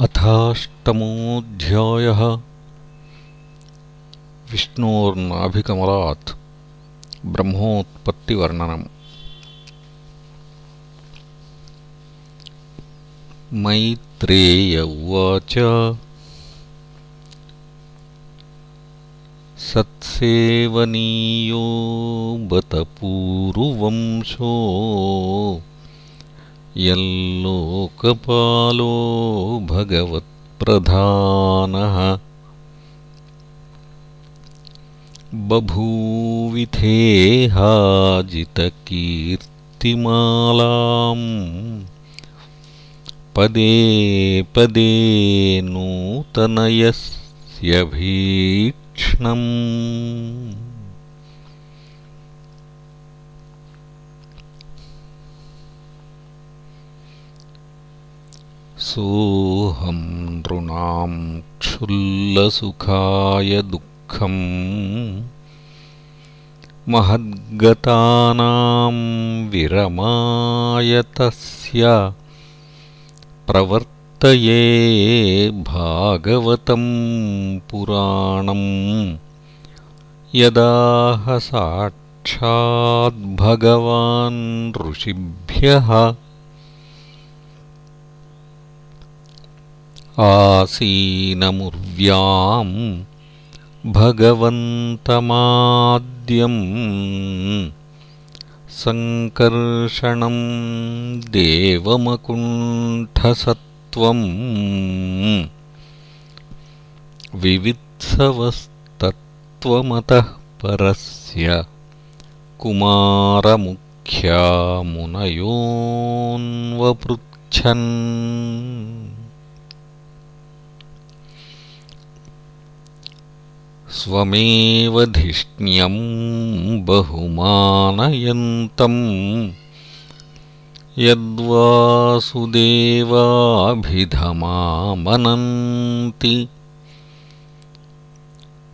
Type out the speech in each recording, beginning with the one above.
अथाष्टमोऽध्यायः। विष्णोर्नाभिकमलात् ब्रह्मोत्पत्तिवर्णनम्। मैत्रेय उवाच। सत्सेवनीयो बतपूरुवंशो यल्लोकपालो भगवत्प्रधानः बभूविथेहाजितकीर्तिमालाम् पदे पदे नूतनयस्य भीक्ष्णम् सोऽहं नृणां क्षुल्लसुखाय दुःखम्। महद्गतानां विरमाय तस्य प्रवर्तये भागवतं पुराणम्। यदाह साक्षाद्भगवान् ऋषिभ्यः आसीनमुर्व्याम् भगवन्तमाद्यम् सङ्कर्षणं देवमकुण्ठसत्त्वम् विवित्सवस्तत्त्वमतः परस्य कुमारमुख्यामुनयोऽन्वपृच्छन् स्वमेव धिष्ण्यम् बहुमानयन्तम् यद्वासुदेवाभिधमामनन्ति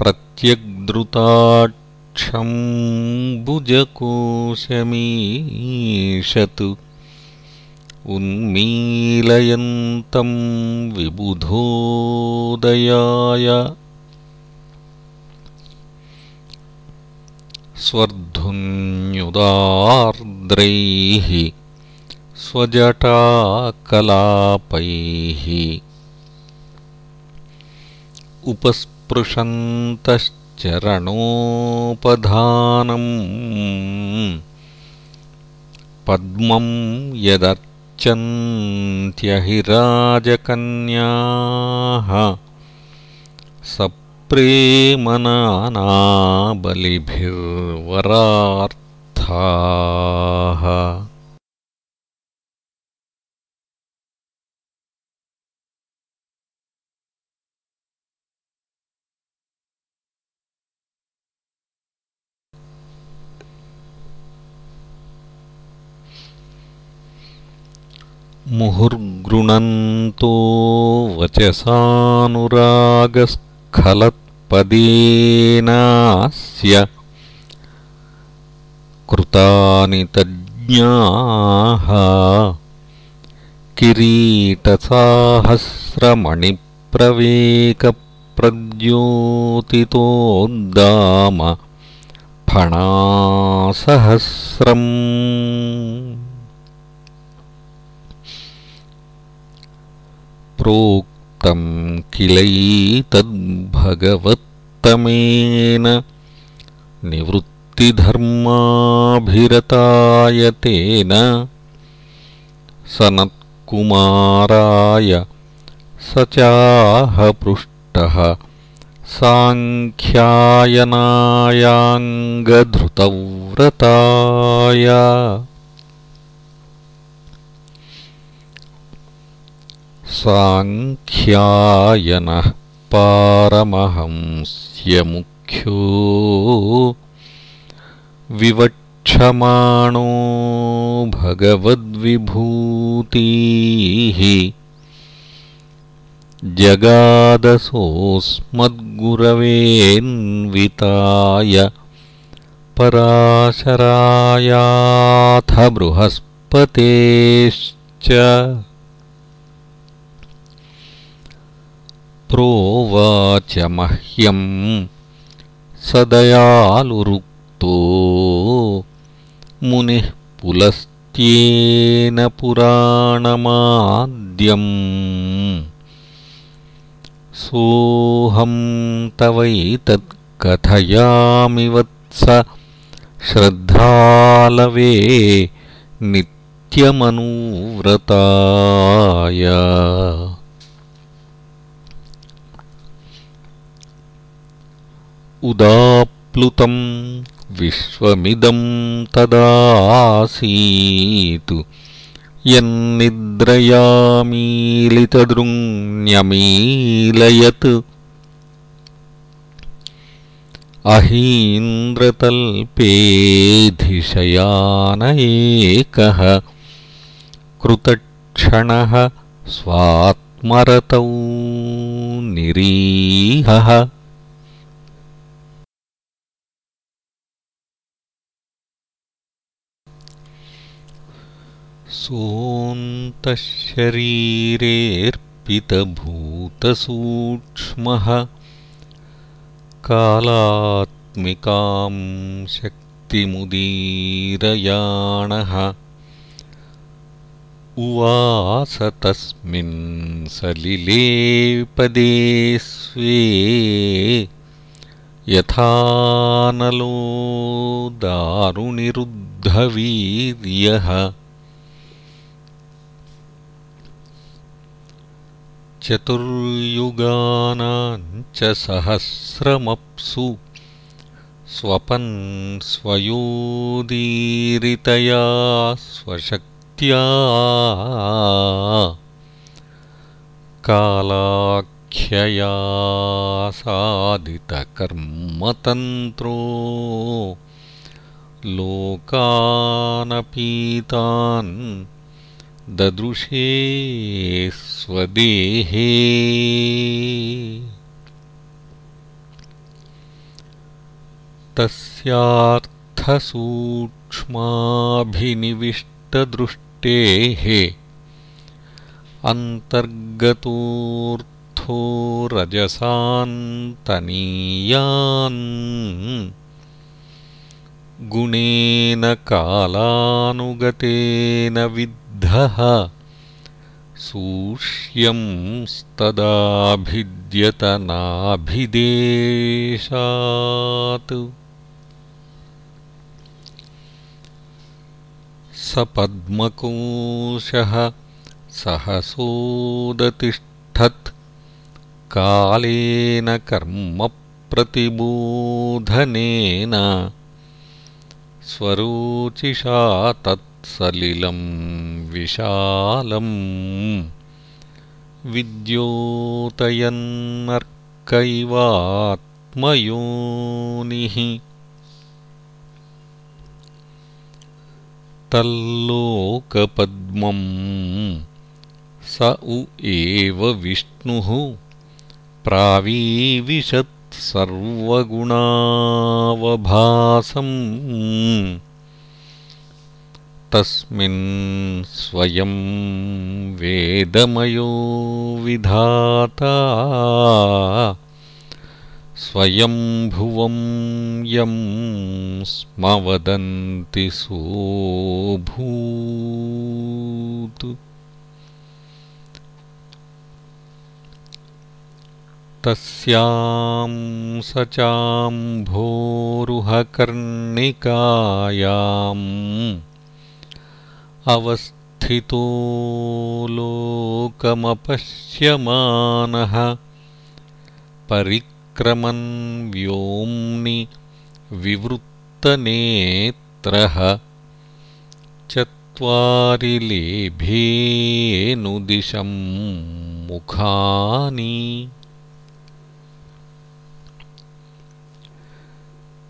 प्रत्यग्द्रुताक्षं भुजकोशमीशतु उन्मीलयन्तं विबुधोदयाय स्वर्धुन्युदार्द्रैः स्वजटाकलापैः। उपस्पृशन्तश्चरणोपधानम् पद्मं यदर्चन्त्यहिराजकन्याः सप् प्रेमनानाबलिभिर्वरार्थाः। मुहुर्गृणन्तो वचसानुरागस्त खलत्पदेनास्य कृतानि तज्ञाः किरीटसाहस्रमणिप्रवेकप्रद्योतितोद्दाम फणासहस्रम्। प्रोक् किलैतद्भगवत्तमेन निवृत्तिधर्माभिरतायतेन सनत्कुमाराय स चाहपृष्टः साङ्ख्यायनायाङ्गधृतव्रताय साङ्ख्यायनः पारमहंस्यमुख्यो विवक्षमाणो भगवद्विभूतिः जगादसोऽस्मद्गुरवेऽन्विताय पराशरायाथ बृहस्पतेश्च प्रोवाच मह्यम् स दयालुरुक्तो मुनिः पुलस्त्येन पुराणमाद्यम् सोऽहं तवैतत्कथयामि वत्स श्रद्धालवे नित्यमनुव्रताय उदाप्लुतं विश्वमिदं तदासीतु यन्निद्रयामीलितदृङ्न्यमीलयत् अहीन्द्रतल्पेऽधिशयान एकः कृतक्षणः स्वात्मरतौ निरीहः सोऽन्तःशरीरेऽर्पितभूतसूक्ष्मः कालात्मिकां शक्तिमुदीरयाणः उवास तस्मिन् सलिलेपदे स्वे यथानलो दारुनिरुद्धवीर्यः चतुर्युगानाञ्च सहस्रमप्सु स्वपन् स्वयोदीरितया स्वशक्त्या कालाख्ययासादितकर्मतन्त्रो लोकानपीतान् ददृशे स्वदेहे। तस्यार्थसूक्ष्माभिनिविष्टदृष्टेः अन्तर्गतोऽर्थो रजसान्तनीयान् गुणेन कालानुगतेन विद् सूष्यंस्तदाभिद्यतनाभिदेशात् स पद्मकोशः सहसोदतिष्ठत् कालेन कर्मप्रतिबोधनेन स्वरोचिषा तत् सलिलं विशालम् विद्योतयन्नर्कैवात्मयोनिः तल्लोकपद्मम् स उ एव विष्णुः प्रावीविशत् सर्वगुणावभासम् तस्मिन् स्वयं वेदमयो विधाता। स्वयंभुवं यं स्म वदन्ति सोऽभूत् तस्यां स चाम्भोरुहकर्णिकायाम् अवस्थितो लोकमपश्यमानः परिक्रमन् व्योम्नि विवृत्तनेत्रः चत्वारि लेभेनुदिशं मुखानि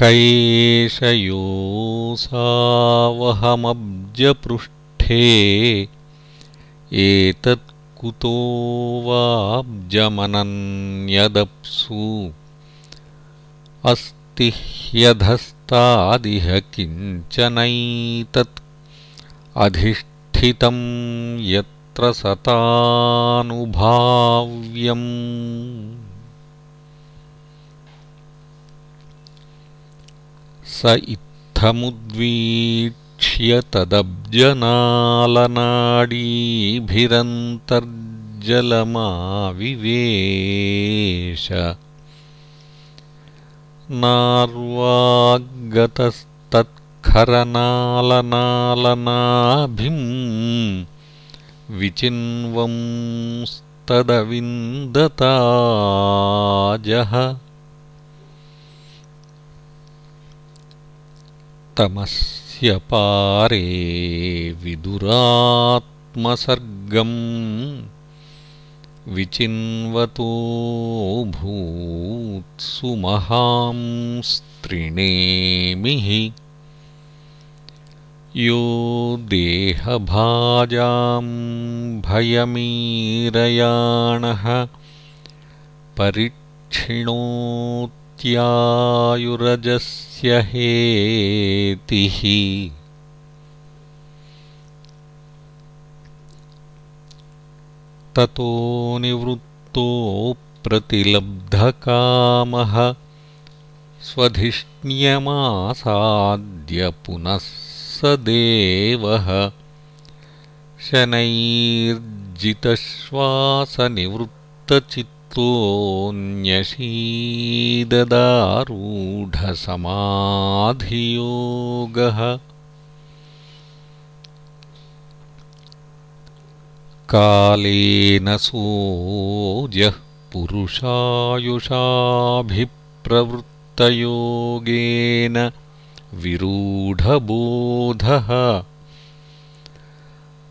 कैशयोऽसावहमब्जपृष्ठे एतत् कुतो वाब्जमनन्यदप्सु अस्ति ह्यधस्तादिह किञ्चनैतत् अधिष्ठितं यत्र सतानुभाव्यम् स इत्थमुद्वीक्ष्य तदब्जनालनाडीभिरन्तर्जलमाविवेश। नार्वागतस्तत्खरनालनालनाभिं विचिन्वंस्तदविन्दताजः तमस्य पारे विदुरात्मसर्गम् विचिन्वतो भूत्सु महांस्त्रिणेमिः यो देहभाजां भयमीरयाणः परिक्षिणोत् त्यायुरजस्य हेतिः। ततो निवृत्तो प्रतिलब्धकामः स्वधिष्ण्यमासाद्य पुनः स देवः। शनैर्जितश्वासनिवृत्तचित् न्यशीददारूढसमाधियोगः कालेन सोऽजः पुरुषायुषाभिप्रवृत्तयोगेन विरूढबोधः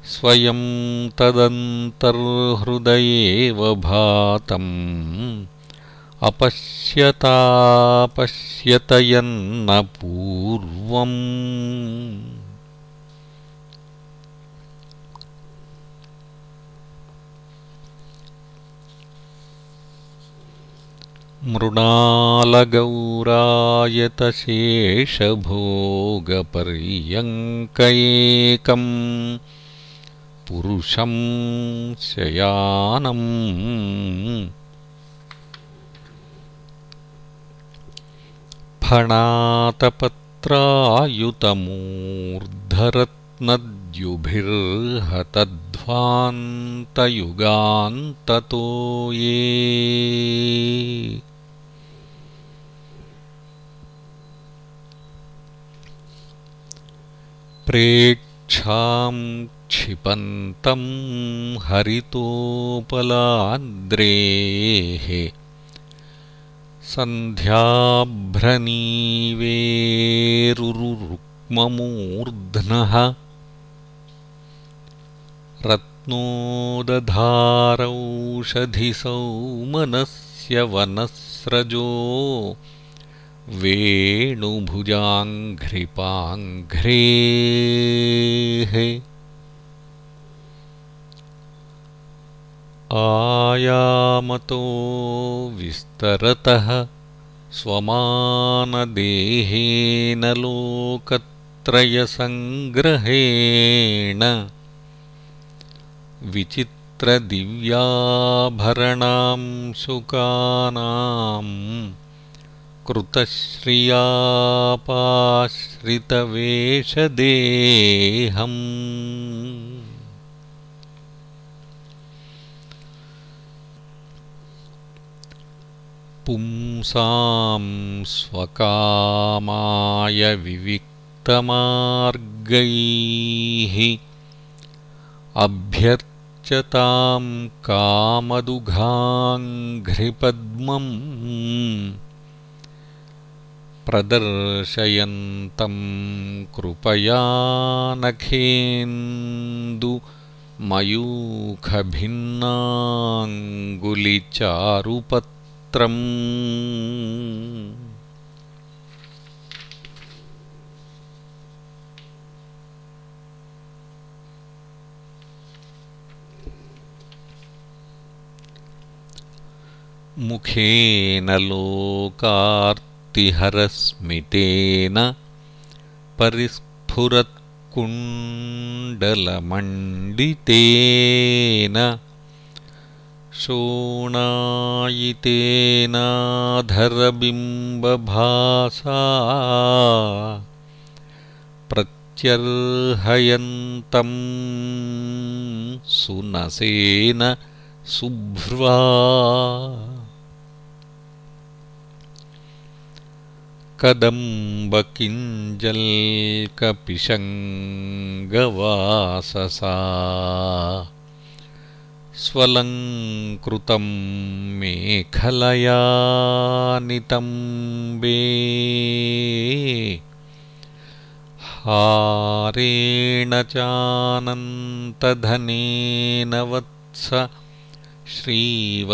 स्वयं तदन्तर्हृदयेव भातम् अपश्यतापश्यतयन्न पूर्वम्। मृणालगौरायतशेषभोगपर्यङ्कैकम् पुरुषं शयानम्। फणातपत्रायुतमूर्धरत्नद्युभिर्हतध्वान्तयुगान्ततो ये प्रेक्षां क्षिपन्तं हरितोपलाद्रेः सन्ध्याभ्रनीवेरुरुक्ममूर्ध्नः रत्नोदधारौषधिसौमनस्य वनस्रजो। वेणुभुजाङ्घ्रिपाङ्घ्रेः आयामतो विस्तरतः स्वमानदेहेन लोकत्रयसङ्ग्रहेण विचित्रदिव्याभरणां शुकानाम् कृतश्रियापाश्रितवेषदेहम् पुंसां स्वकामाय विविक्तमार्गैः अभ्यर्चतां कामदुघाङ्घ्रिपद्मम् प्रदर्शयन्तं मुखेन लोकार्तिहरस्मितेन परिस्फुरत्कुण्डलमण्डितेन शोणायितेनाधरबिम्बभासा प्रत्यर्हयन्तं सुनसेन सुभ्र्वा कदम्बकिञ्जल्कपिशङ्गवाससा स्वलङ्कृतं मेखलयानितम्बे हारेण चानन्तधनेन वत्स श्रीवत्सवक्षस्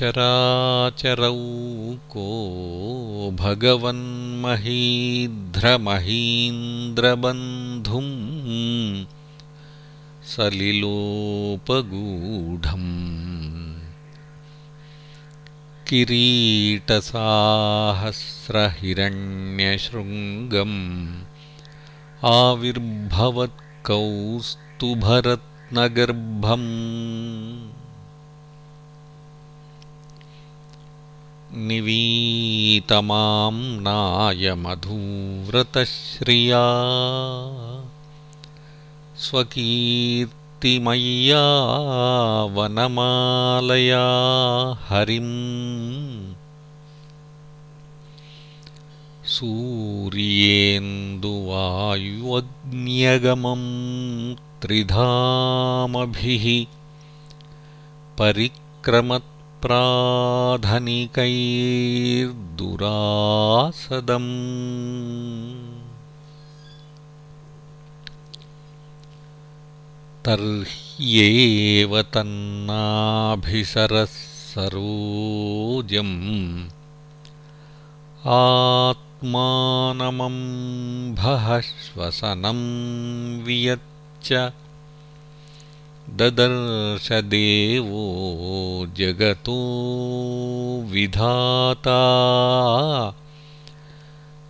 चराचरौको भगवन्महीध्रमहीन्द्रबन्धुम् सलिलोपगूढम् किरीटसाहस्रहिरण्यशृङ्गम् आविर्भवत्कौस्तुभरत्नगर्भम् निवीतमां नायमधूव्रतश्रिया स्वकीर्ति मय्या वनमालया हरिम् सूर्येन्दुवायुवग्न्यगमं त्रिधामभिः परिक्रमत्प्राधनिकैर्दुरासदम् तर्ह्येव तन्नाभिसरः सरोजम् आत्मानमम्भः श्वसनं वियच्च ददर्शदेवो जगतो विधाता।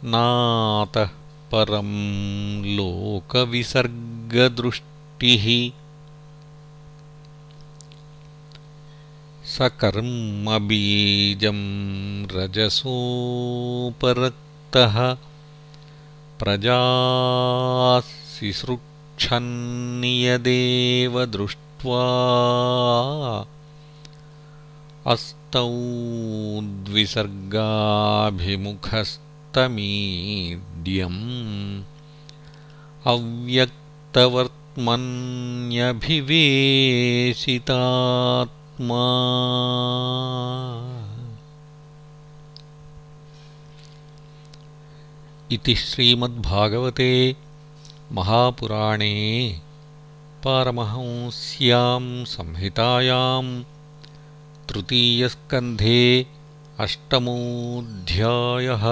नातः परं लोकविसर्गदृष्ट। सकर्मबीजं रजसोपरक्तः प्रजासिसृक्षन्नियदेव दृष्ट्वा अस्तौ द्विसर्गाभिमुखस्तमीड्यम् अव्यक्तवर् मन्यभिवेशितात्मा इति श्रीमद्भागवते महापुराणे पारमहंस्यां संहितायां तृतीयस्कन्धे अष्टमोऽध्यायः